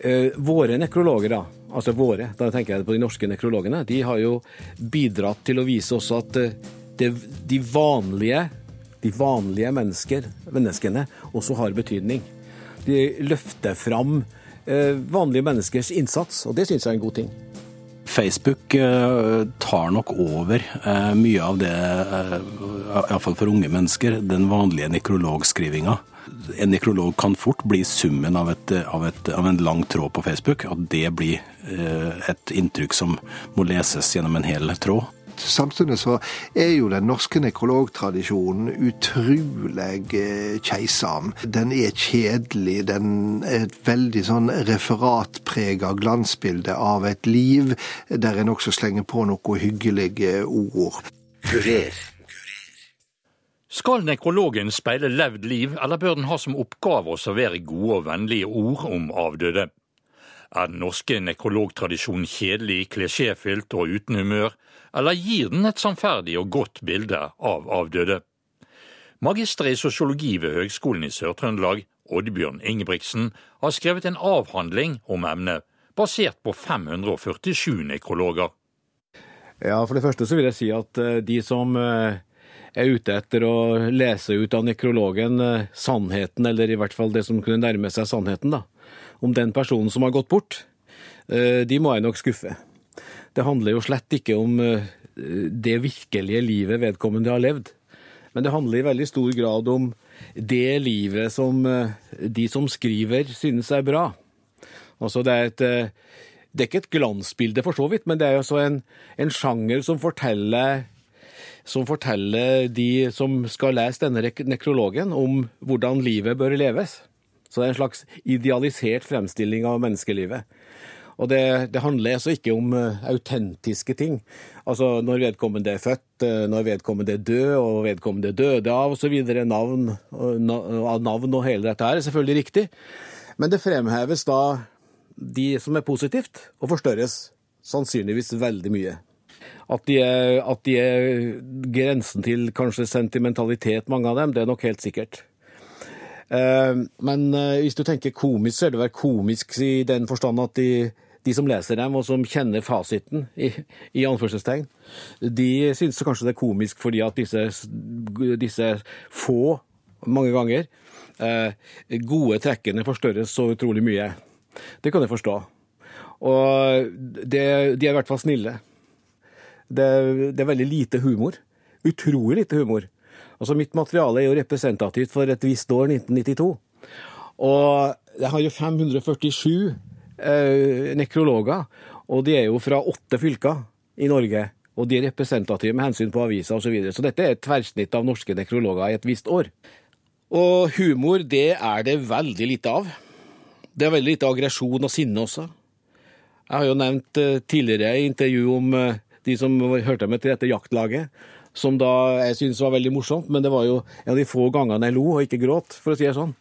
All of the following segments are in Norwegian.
Eh, våre nekrologer, da, altså våre, da tenker jeg på de norske nekrologene, de har jo bidratt til å vise også at eh, det, de vanlige, de vanlige mennesker, menneskene også har betydning. De løfter fram eh, vanlige menneskers innsats, og det syns jeg er en god ting. Facebook tar nok over mye av det, iallfall for unge mennesker, den vanlige nekrologskrivinga en nekrolog kan fort bli summen av, et, av, et, av, en lang tråd på Facebook. At det blir eh, et inntrykk som må leses gjennom en hel tråd. Samtidig så er jo den norske nekrologtradisjonen utrolig eh, keisam. Den er kjedelig. Den er et veldig sånn referatprega glansbilde av et liv der en også slenger på noen hyggelige ord. Kurer. Skal nekrologen speile levd liv, eller bør den ha som oppgave å servere gode og vennlige ord om avdøde? Er den norske nekrologtradisjonen kjedelig, klisjéfylt og uten humør, eller gir den et sannferdig og godt bilde av avdøde? Magister i sosiologi ved Høgskolen i Sør-Trøndelag, Oddbjørn Ingebrigtsen, har skrevet en avhandling om emnet, basert på 547 nekrologer. Ja, For det første så vil jeg si at eh, de som eh, er ute etter å lese ut av nekrologen eh, sannheten, eller i hvert fall det som kunne nærme seg sannheten, da, om den personen som har gått bort, eh, de må jeg nok skuffe. Det handler jo slett ikke om eh, det virkelige livet vedkommende har levd, men det handler i veldig stor grad om det livet som de som skriver, synes er bra. Altså det er et det er ikke et glansbilde for så vidt, men det er altså en, en sjanger som forteller som forteller de som skal lese denne nekrologen, om hvordan livet bør leves. Så det er en slags idealisert fremstilling av menneskelivet. Og det, det handler altså ikke om uh, autentiske ting. Altså når vedkommende er født, uh, når vedkommende er død, og vedkommende døde av osv. Navn, av navn og hele dette her er selvfølgelig riktig. Men det fremheves da de som er positivt, og forstørres sannsynligvis veldig mye. At de, er, at de er grensen til kanskje sentimentalitet, mange av dem, det er nok helt sikkert. Eh, men eh, hvis du tenker komisk, så er det vel komisk i den forstand at de, de som leser dem, og som kjenner fasiten, i, i anførselstegn, de synes kanskje det er komisk fordi at disse, disse få, mange ganger, eh, gode trekkene forstørres så utrolig mye. Det kan jeg forstå. Og det, de er i hvert fall snille. Det, det, er veldig lite humor. Utrolig lite humor. Altså Mitt materiale er jo representativt for et visst år, 1992. Og jeg har jo 547 eh, nekrologer, og de er jo fra åtte fylker i Norge. Og de er representative med hensyn på aviser osv. Så, videre. så dette er et tverrsnitt av norske nekrologer i et visst år. Og humor, det er det veldig lite av. Det er veldig lite aggresjon og sinne også. Jeg har jo nevnt eh, tidligere i intervju om eh, de som hørte meg til dette jaktlaget. Som da jeg syntes var veldig morsomt, men det var jo en av de få gangene jeg lo og ikke gråt, for å si det sånn.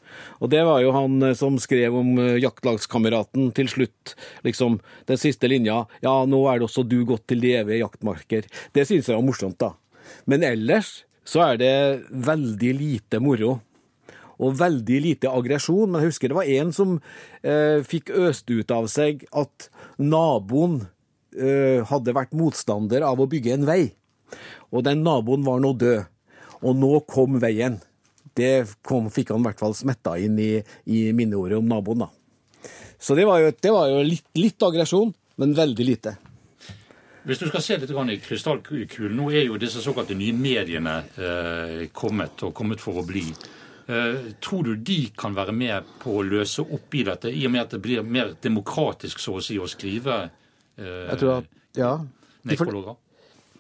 Og det var jo han eh, som skrev om eh, jaktlagskameraten til slutt, liksom den siste linja. Ja, nå er det også du gått til de evige jaktmarker. Det synes jeg var morsomt, da. Men ellers så er det veldig lite moro. Og veldig lite aggresjon. Men jeg husker det var en som eh, fikk øst ut av seg at naboen hadde vært motstander av å bygge en vei. Og den naboen var nå død. Og nå kom veien. Det kom, fikk han i hvert fall smetta inn i, i minneordet om naboen, da. Så det var jo, det var jo litt, litt, aggresjon, men veldig lite. Hvis du skal se litt i krystallkulen, nå er jo disse såkalte nye mediene eh, kommet, og kommet for å bli. Eh, tror du de kan være med på å løse opp i dette, i og med at det blir mer demokratisk så å si å skrive jeg tror at, ja. Nekrologer?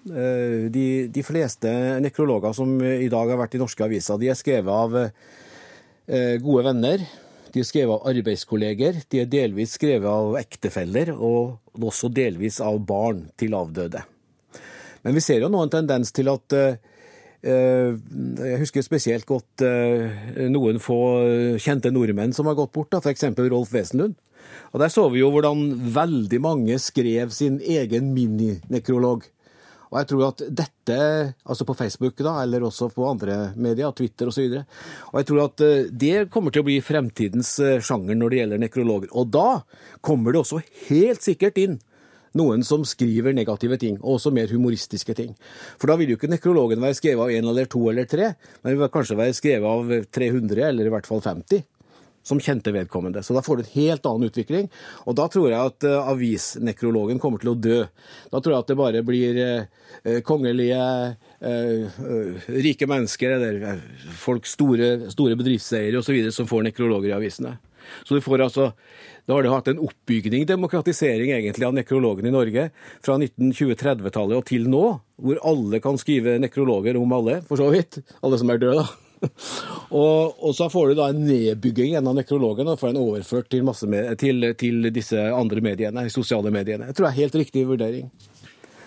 Eh, de, de, fleste nekrologer som i dag har vært i norske aviser, de er skrevet av eh, gode venner. De er skrevet av arbeidskolleger. De er delvis skrevet av ektefeller, og også delvis av barn til avdøde. Men vi ser jo nå en tendens til at eh, jeg husker spesielt godt noen få kjente nordmenn som har gått bort, f.eks. Rolf Wesenlund. Og Der så vi jo hvordan veldig mange skrev sin egen mininekrolog. Og jeg tror at dette, altså på Facebook da, eller også på andre medier, Twitter osv. Og, så og jeg tror at eh, det kommer til å bli fremtidens eh, sjanger når det gjelder nekrologer. Og da kommer det også helt sikkert inn noen som skriver negative ting, og også mer humoristiske ting. For da vil jo ikke nekrologen være skrevet av én eller to eller tre, men vil kanskje være skrevet av 300, eller i hvert fall 50 som kjente vedkommende. Så da får du en helt annen utvikling. Og da tror jeg at uh, avisnekrologen kommer til å dø. Da tror jeg at det bare blir uh, kongelige, uh, rike mennesker eller folk store, store bedriftseiere osv. som får nekrologer i avisene. Så du får altså da har det hatt en oppbygning, demokratisering egentlig, av nekrologen i Norge fra 1920-30-tallet og til nå, hvor alle kan skrive nekrologer om alle, for så vidt. Alle som er døde, da. Og, og, så får du da en nedbygging av nekrologen og får den overført til, til, til, disse andre mediene, sosiale mediene. Jeg tror det er helt riktig vurdering.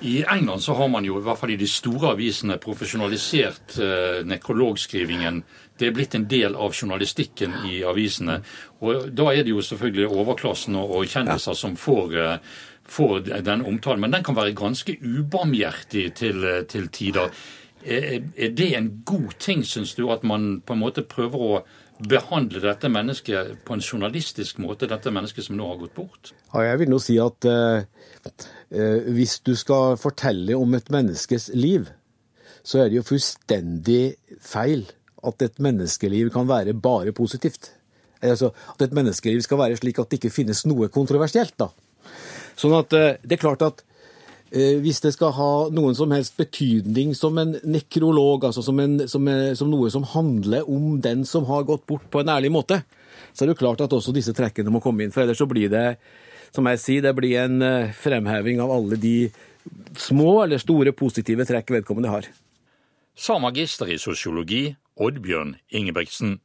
I England så har man jo i hvert fall i de store avisene profesjonalisert eh, nekrologskrivingen. Det er blitt en del av journalistikken i avisene. Og Da er det jo selvfølgelig overklassen og, og kjendiser ja. som får, eh, får den omtalen. Men den kan være ganske ubarmhjertig til, eh, til tider. Er, det en god ting, syns du, at man på en måte prøver å behandle dette mennesket på en journalistisk måte, dette mennesket som nå har gått bort? Ja, jeg vil nå si at eh, eh, hvis du skal fortelle om et menneskes liv, så er det jo fullstendig feil at et menneskeliv kan være bare positivt. Altså, At et menneskeliv skal være slik at det ikke finnes noe kontroversielt. da. Sånn at eh, det er klart at hvis det skal ha noen som helst betydning som en nekrolog, altså som, en, som, som, noe som handler om den som har gått bort på en ærlig måte, så er det jo klart at også disse trekkene må komme inn. For ellers så blir det, som jeg sier, det blir en eh, fremheving av alle de små eller store positive trekk vedkommende har. Sa magister i sosiologi Oddbjørn Ingebrigtsen.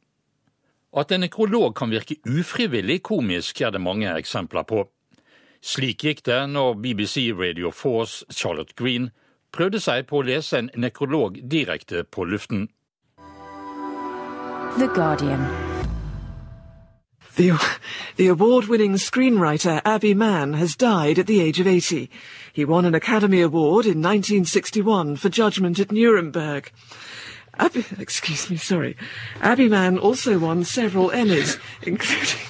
At en nekrolog kan virke ufrivillig komisk, er det mange eksempler på. Slik gikk det når BBC Radio 4s Charlotte Green prøvde seg på å lese en nekrolog direkte på luften. The Guardian. The, the award-winning screenwriter Abby Mann has died at the age of 80. He won an Academy Award in 1961 for Judgment at Nuremberg. Abby, excuse me, sorry. Abby Mann also won several Emmys, including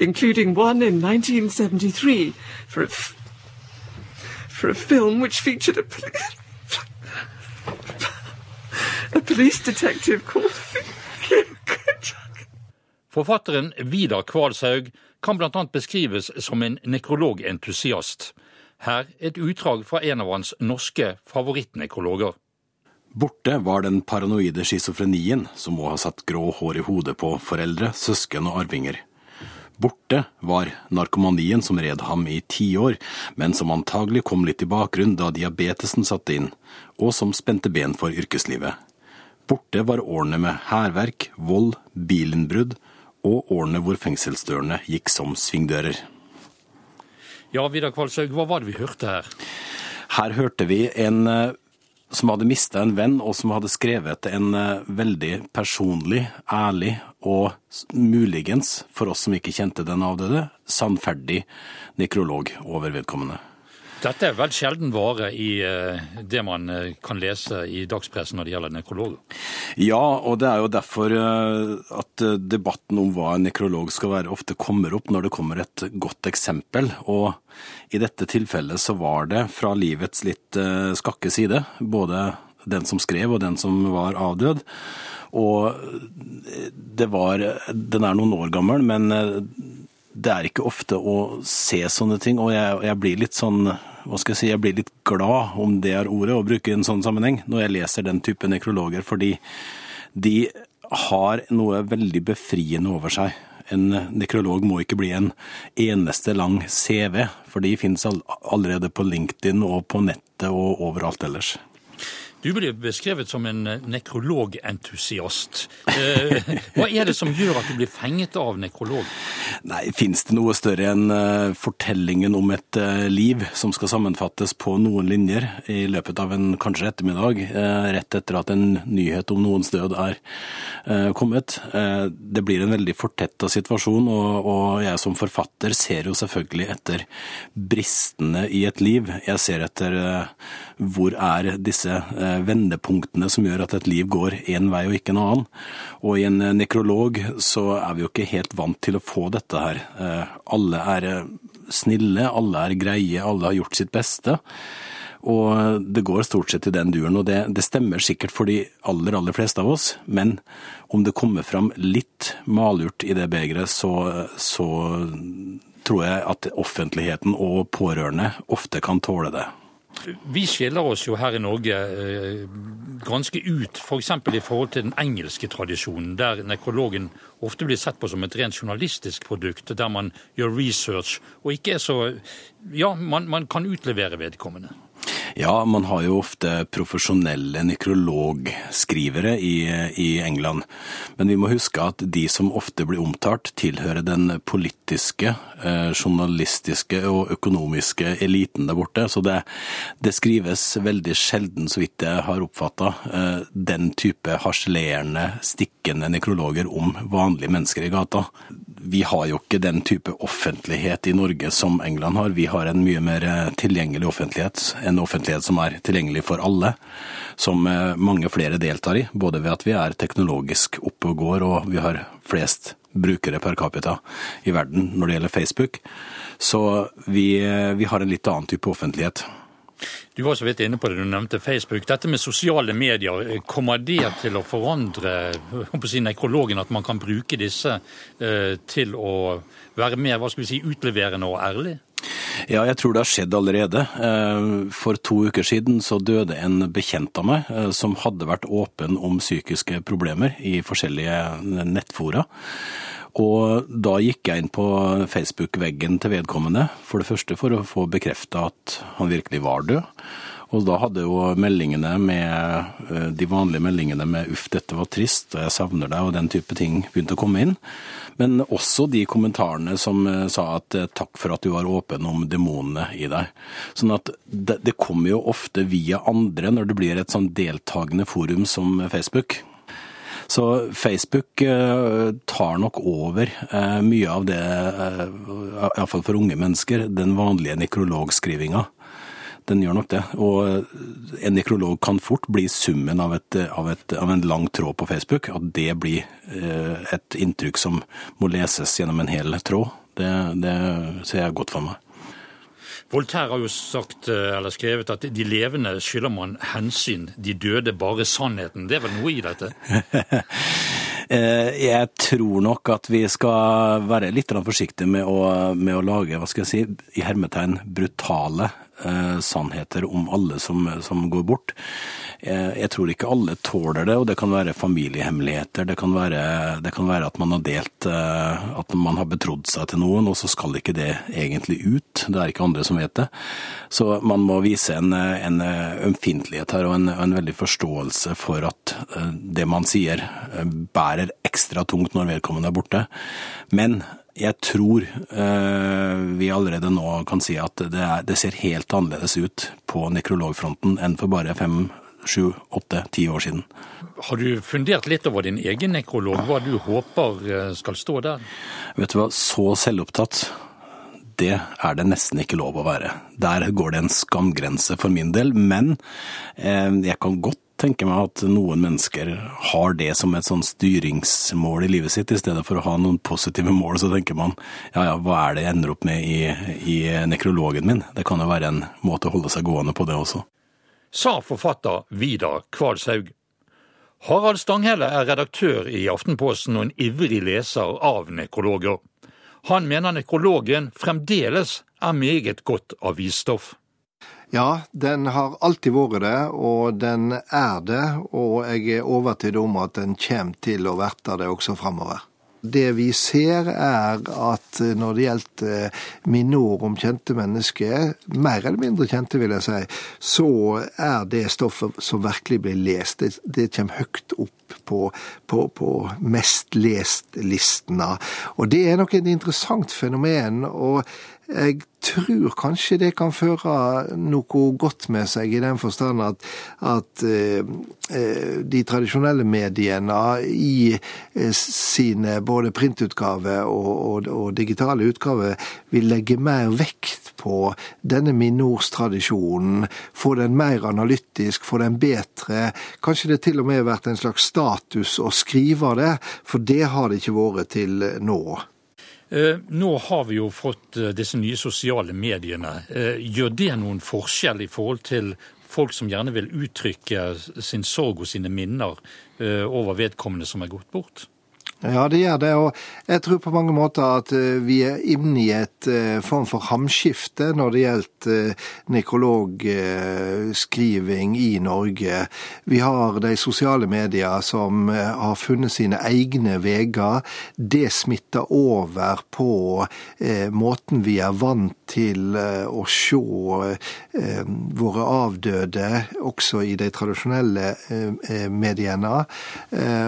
including one in 1973 for a, for a film which featured a, a police detective called Forfatteren Vidar Kvalshaug kan bl.a. beskrives som en nekrologentusiast. Her et utdrag fra en av hans norske favorittnekrologer. Borte var den paranoide schizofrenien som må ha satt grå hår i hodet på foreldre, søsken og arvinger. Borte var narkomanien som red ham i tiår, men som antagelig kom litt i bakgrunn da diabetesen satte inn, og som spente ben for yrkeslivet. Borte var årene med hærverk, vold, bilinnbrudd og årene hvor fengselsdørene gikk som svingdører. Ja, Vidar Kvalshaug, hva var det vi hørte her? Her hørte vi en eh, som hadde mista en venn, og som hadde skrevet en uh, veldig personlig, ærlig og muligens, for oss som ikke kjente den avdøde, sannferdig nekrolog over vedkommende. Dette er vel sjelden vare i uh, det man uh, kan lese i dagspressen når det gjelder nekrologer? Ja, og det er jo derfor at debatten om hva en nekrolog skal være, ofte kommer opp når det kommer et godt eksempel. Og i dette tilfellet så var det fra livets litt skakke side, både den som skrev og den som var avdød. Og det var Den er noen år gammel, men eh, det er ikke ofte å se sånne ting. Og jeg, jeg blir litt sånn hva skal jeg si, jeg blir litt glad, om det er ordet, å bruke i en sånn sammenheng, når jeg leser den type nekrologer, fordi de har noe veldig befriende over seg en nekrolog må ikke bli en eneste lang CV, for de finnes allerede på LinkedIn og på nettet og overalt ellers. Du blir beskrevet som en eh, nekrologentusiast. Eh, hva er det som gjør at du blir fenget av nekrolog? Nei, Fins det noe større enn eh, fortellingen om et liv som skal sammenfattes på noen linjer i løpet av en kanskje ettermiddag, rett etter at en nyhet om noens død er kommet? Det blir en veldig fortetta situasjon, og jeg som forfatter ser jo selvfølgelig etter bristene i et liv. Jeg ser etter hvor er disse Eh, vendepunktene som gjør at et liv går én vei og ikke en annen. Og i en eh, nekrolog så er vi jo ikke helt vant til å få dette her. Eh, alle er snille, alle er greie, alle har gjort sitt beste. Og det går stort sett i den duren, og det, det, stemmer sikkert for de aller, aller fleste av oss. Men om det kommer fram litt malurt i det begeret, så, så tror jeg at offentligheten og pårørende ofte kan tåle det. Vi skiller oss jo her i Norge eh, ganske ut, f.eks. For i forhold til den engelske tradisjonen, der nekrologen ofte blir sett på som et rent journalistisk produkt, der man gjør research og ikke er så Ja, man, man kan utlevere vedkommende. Ja, man har jo ofte profesjonelle nekrologskrivere i, i, England. Men vi må huske at de som ofte blir omtalt, tilhører den politiske, eh, journalistiske og økonomiske eliten der borte. Så det, det skrives veldig sjelden, så vidt jeg har oppfatta, eh, den type harselerende, stikkende nekrologer om vanlige mennesker i gata vi har jo ikke den type offentlighet i Norge som England har. Vi har en mye mer eh, tilgjengelig offentlighet, en offentlighet som er tilgjengelig for alle. Som eh, mange flere deltar i, både ved at vi er teknologisk oppe og går, og vi har flest brukere per capita i verden når det gjelder Facebook. Så vi, eh, vi har en litt annen type offentlighet. Du var så vidt inne på det, du nevnte Facebook. Dette med sosiale medier, kommer det til å forandre si, nekrologen, at man kan bruke disse eh, til å være mer hva skal vi si, utleverende og ærlig? Ja, jeg tror det har skjedd allerede. Eh, for to uker siden så døde en bekjent av meg eh, som hadde vært åpen om psykiske problemer i forskjellige nettfora. Og da gikk jeg inn på Facebook-veggen til vedkommende, for det første for å få bekrefta at han virkelig var død. Og da hadde jo meldingene med eh, de vanlige meldingene med 'uff, dette var trist', og 'jeg savner deg' og den type ting begynte å komme inn. Men også de kommentarene som eh, sa at eh, 'takk for at du var åpen om demonene i deg'. Sånn at det, det kommer jo ofte via andre når det blir et sånn deltakende forum som Facebook. Så Facebook eh, tar nok over eh, mye av det, eh, iallfall for unge mennesker, den vanlige nekrologskrivinga. Den gjør nok det. Og en nekrolog kan fort bli summen av, et, av, et, av en lang tråd på Facebook. At det blir et inntrykk som må leses gjennom en hel tråd. Det, det ser jeg godt for meg. Voltaire har jo sagt, eh, eller skrevet at de levende skylder man hensyn, de døde bare sannheten. Det er vel noe i dette? Eh, jeg tror nok at vi skal være litt forsiktige med å, med å lage hva skal jeg si, i hermetegn brutale sannheter om alle som, som går bort. Eh, jeg tror ikke alle tåler det, og det kan være familiehemmeligheter. Det kan være, det kan være at man har delt eh, At man har betrodd seg til noen, og så skal ikke det egentlig ut. Det er ikke andre som vet det. Så man må vise en, en ømfintlighet her, og en, en veldig forståelse for at eh, det man sier bærer ekstra tungt når vedkommende er borte. Men jeg tror eh, vi allerede nå kan si at det, er, det, ser helt annerledes ut på nekrologfronten enn for bare fem sju, åtte, ti år siden. Har du fundert litt over din egen nekrolog, hva du håper eh, skal stå der? Vet du hva, så selvopptatt, det er det nesten ikke lov å være. Der går det en skamgrense for min del, men eh, jeg kan godt tenke meg at noen mennesker har det som et sånn styringsmål i livet sitt, i stedet for å ha noen positive mål. Så tenker man ja ja, hva er det jeg ender opp med i, i nekrologen min? Det kan jo være en måte å holde seg gående på, det også sa forfatter Vidar Kvalshaug. Harald Stanghelle er redaktør i Aftenposten og en ivrig leser av nekrologer. Han mener nekrologen fremdeles er meget godt avisstoff. Ja, den har alltid vært det, og den er det. Og jeg er overbevist om at den kommer til å verte det også framover. Det vi ser, er at når det gjelder minneord om kjente mennesker, mer eller mindre kjente, vil jeg si, så er det stoffet som virkelig blir lest. Det, det kommer høyt opp på, på, på mest lest-listene. Og det er nok et interessant fenomen. og jeg tror kanskje det kan føre noe godt med seg, i den forstand at, at eh, eh de tradisjonelle mediene i eh, sine både printutgaver og, og, og, digitale utgaver vil legge mer vekt på denne minnordstradisjonen, få den mer analytisk, få den bedre. Kanskje det til og med har vært en slags status å skrive det, for det har det ikke vært til nå. Eh, nå har vi jo fått eh, disse nye sosiale mediene. Eh, gjør det noen forskjell i forhold til folk som gjerne vil uttrykke sin sorg og sine minner over vedkommende som er gått bort? Ja, det gjør det. Og jeg tror på mange måter at eh, vi er inne i et eh, form for hamskifte når det gjelder nekologskriving nekrologskriving i Norge. Vi har de sosiale medier som har funnet sine egne veier. Det smitter over på måten vi er vant til å se våre avdøde, også i de tradisjonelle mediene.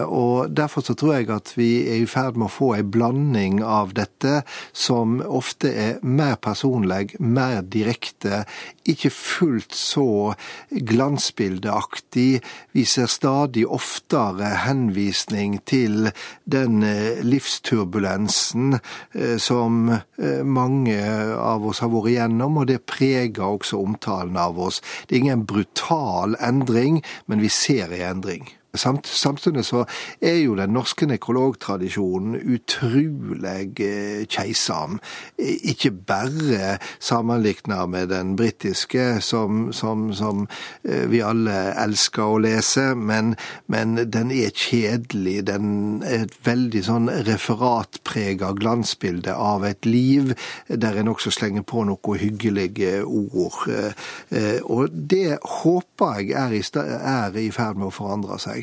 Og derfor så tror jeg at vi vi er i ferd med å få ei blanding av dette som ofte er mer personlig, mer direkte, ikke fullt så glansbildeaktig. Vi ser stadig oftere henvisning til den eh, livsturbulensen eh, som eh, mange av oss har vært igjennom, og det preger også omtalen av oss. Det er ingen brutal endring, men vi ser ei endring. Samtidig så er jo den norske nekrologtradisjonen utrolig eh, keisam. Ikke bare sammenlignet med den britiske, som, som, som, eh, vi alle elsker å lese, men, men, den er kjedelig. Den er et veldig sånn referatprega glansbilde av et liv, der en også slenger på noen hyggelige ord. Eh, og det håper jeg er i, er i ferd med å forandre seg.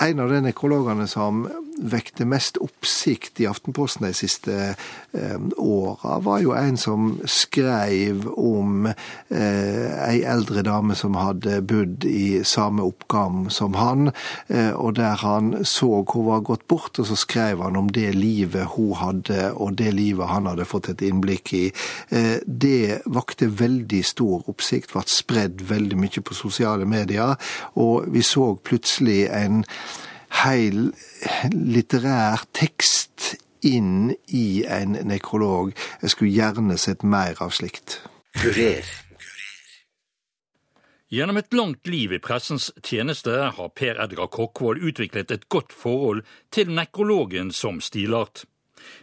En av de nekrologene som vekte mest oppsikt i Aftenposten de siste eh, åra, var jo en som skrev om eh, eldre dame som hadde bodd i samme oppgam som han, eh, og der han så hun var gått bort, og så skrev han om det livet hun hadde, og det livet han hadde fått et innblikk i. Eh, det vakte veldig stor oppsikt, ble spredd veldig mye på sosiale medier, og vi så plutselig en heil litterær tekst inn i en nekrolog. Jeg skulle gjerne sett mer av slikt. Kurer. Gjennom et langt liv i pressens tjeneste har Per Edgar Kokkvold utviklet et godt forhold til nekrologen som stilart.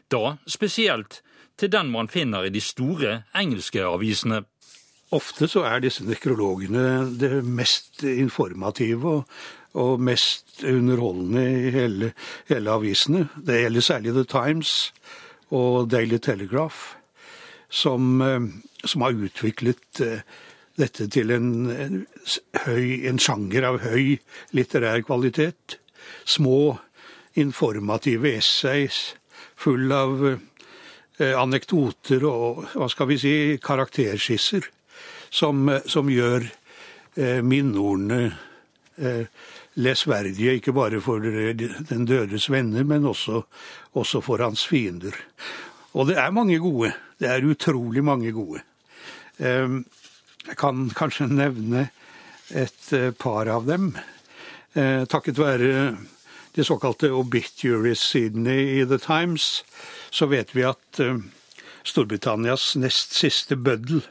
Da spesielt til den man finner i de store engelske avisene. Ofte så er disse nekrologene det mest informative og og mest underholdende i hele, hele avisene. Det gjelder særlig The Times og Daily Telegraph, som, eh, som har utviklet eh, dette til en, en, høy, en sjanger av høy litterær kvalitet. Små, informative essays full av eh, anekdoter og hva skal vi si, karakterskisser, som, som gjør eh, minneordene eh, lesverdige, ikke bare for den dødes venner, men også, også, for hans fiender. Og det er mange gode. Det er utrolig mange gode. Ehm, jeg kan kanskje nevne et eh, par av dem. Eh, takket være de såkalte obituaries Sydney i The Times, så vet vi at eh, Storbritannias nest siste bøddel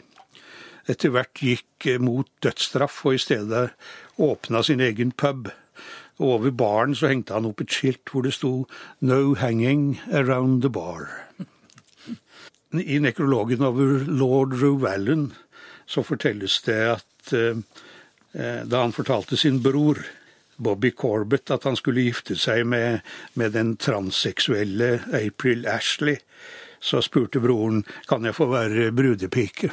etter hvert gikk mot dødsstraff, og i stedet åpna sin egen pub. Og over baren så hengte han opp et skilt hvor det sto 'No hanging around the bar'. I nekrologen over lord Rowallen så fortelles det at eh, da han fortalte sin bror Bobby Corbett at han skulle gifte seg med, med den transseksuelle April Ashley, så spurte broren kan jeg få være brudepike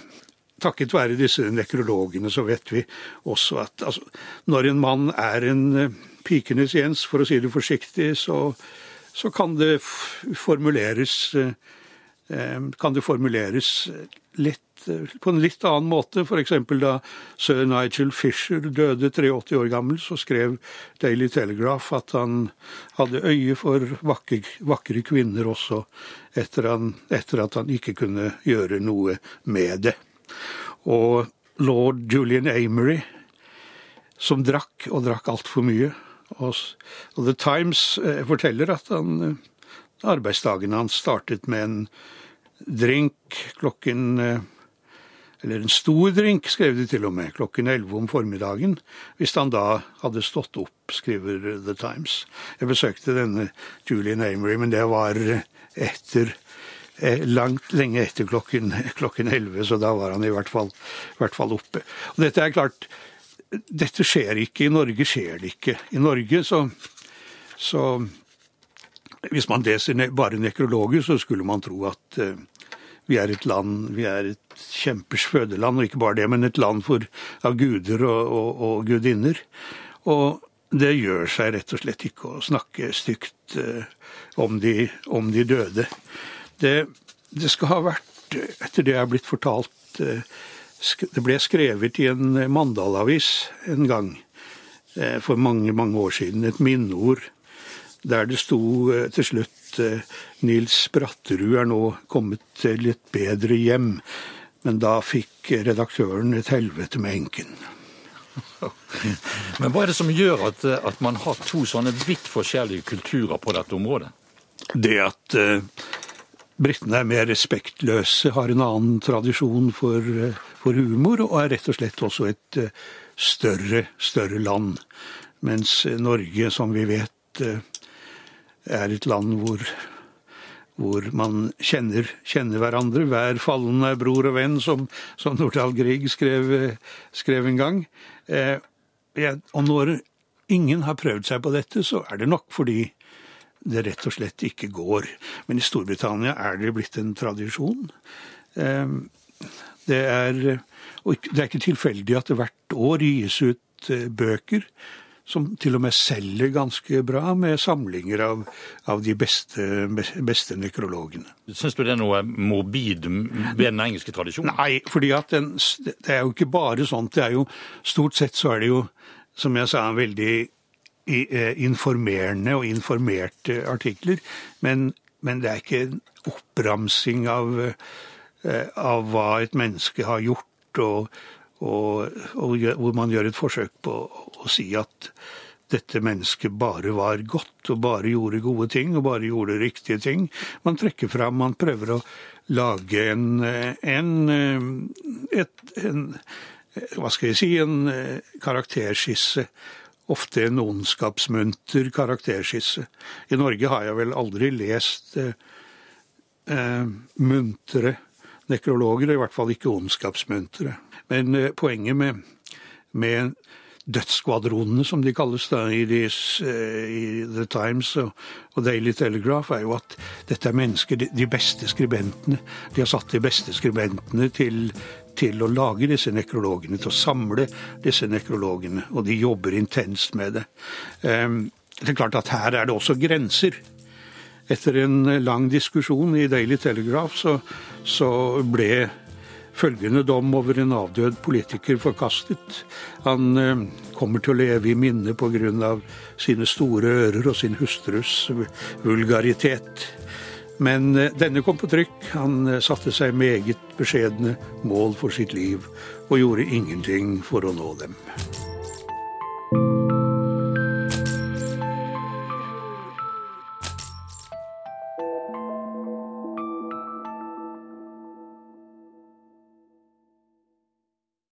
takket være disse nekrologene så vet vi også at altså, når en mann er en eh, pikenes Jens, for å si det forsiktig, så, så kan det formuleres kan det formuleres litt, på en litt annen måte. F.eks. da sir Nigel Fisher døde 83 år gammel, så skrev Daily Telegraph at han hadde øye for vakre, vakre kvinner også, etter, han, etter at han ikke kunne gjøre noe med det. Og lord Julian Amory, som drakk, og drakk altfor mye. Og, The Times eh, forteller at han, eh, arbeidsdagen hans startet med en drink klokken eh, Eller en stor drink, skrev de til og med, klokken 11 om formiddagen. Hvis han da hadde stått opp, skriver The Times. Jeg besøkte denne Julian Amory, men det var etter langt lenge etter klokken, klokken 11, så da var han i hvert fall, i hvert fall oppe. Og dette er klart, dette skjer ikke. I Norge skjer det ikke. I Norge så, så Hvis man leser bare nekrologer, så skulle man tro at uh, vi er et land, vi er et kjempers fødeland, og ikke bare det, men et land for, av guder og, og, og, gudinner. Og det gjør seg rett og slett ikke å snakke stygt uh, om, de, om, de, døde. Det, det, skal ha vært, etter det jeg er blitt fortalt, uh, det ble skrevet i en Mandalavis en gang eh, for mange, mange år siden, et minneord der det sto eh, til slutt eh, Nils Bratterud er nå kommet til et bedre hjem. Men da fikk redaktøren et helvete med enken. Men hva er det som gjør at, at, man har to sånne vidt forskjellige kulturer på dette området? Det at britene er mer respektløse, har en annen tradisjon for uh, for humor, og er rett og slett også et eh, større, større land. Mens Norge, som vi vet, eh, er et land hvor, hvor man kjenner, kjenner, hverandre. Hver fallen er bror og venn, som, som Nordahl Grieg skrev, skrev, en gang. Eh, og når ingen har prøvd seg på dette, så er det nok fordi det rett og slett ikke går. Men i Storbritannia er det blitt en tradisjon. Eh, det er, det er ikke tilfeldig at det hvert år gis ut eh, bøker som til og med selger ganske bra, med samlinger av, av de beste, beste nekrologene. Syns du det er noe morbid ved den engelske tradisjonen? Nei, fordi at den, det er jo ikke bare sånt. Det er jo, stort sett så er det jo, som jeg sa, en veldig informerende og informerte artikler. Men, men det er ikke en oppramsing av Eh, av hva et menneske har gjort, og, og, og, hvor man gjør et forsøk på å si at dette mennesket bare var godt og bare gjorde gode ting og bare gjorde riktige ting. Man trekker fram, man prøver å lage en, en, et, en hva skal jeg si, en karakterskisse. Ofte en ondskapsmunter karakterskisse. I Norge har jeg vel aldri lest eh, eh muntre nekrologer, i hvert fall ikke ondskapsmuntre. Men eh, poenget med, med dødsskvadronene, som de kalles da i, des, eh, i The Times og, og, Daily Telegraph, er jo at dette er mennesker, de, de beste skribentene. De har satt de beste skribentene til, til å lage disse nekrologene, til å samle disse nekrologene. Og de jobber intenst med det. Um, det er klart at her er det også grenser. Etter en lang diskusjon i Daily Telegraph så, så ble følgende dom over en avdød politiker forkastet. Han eh, kommer til å leve i minne pga. sine store ører og sin hustrus vulgaritet. Men eh, denne kom på trykk. Han eh, satte seg meget beskjedne mål for sitt liv og gjorde ingenting for å nå dem.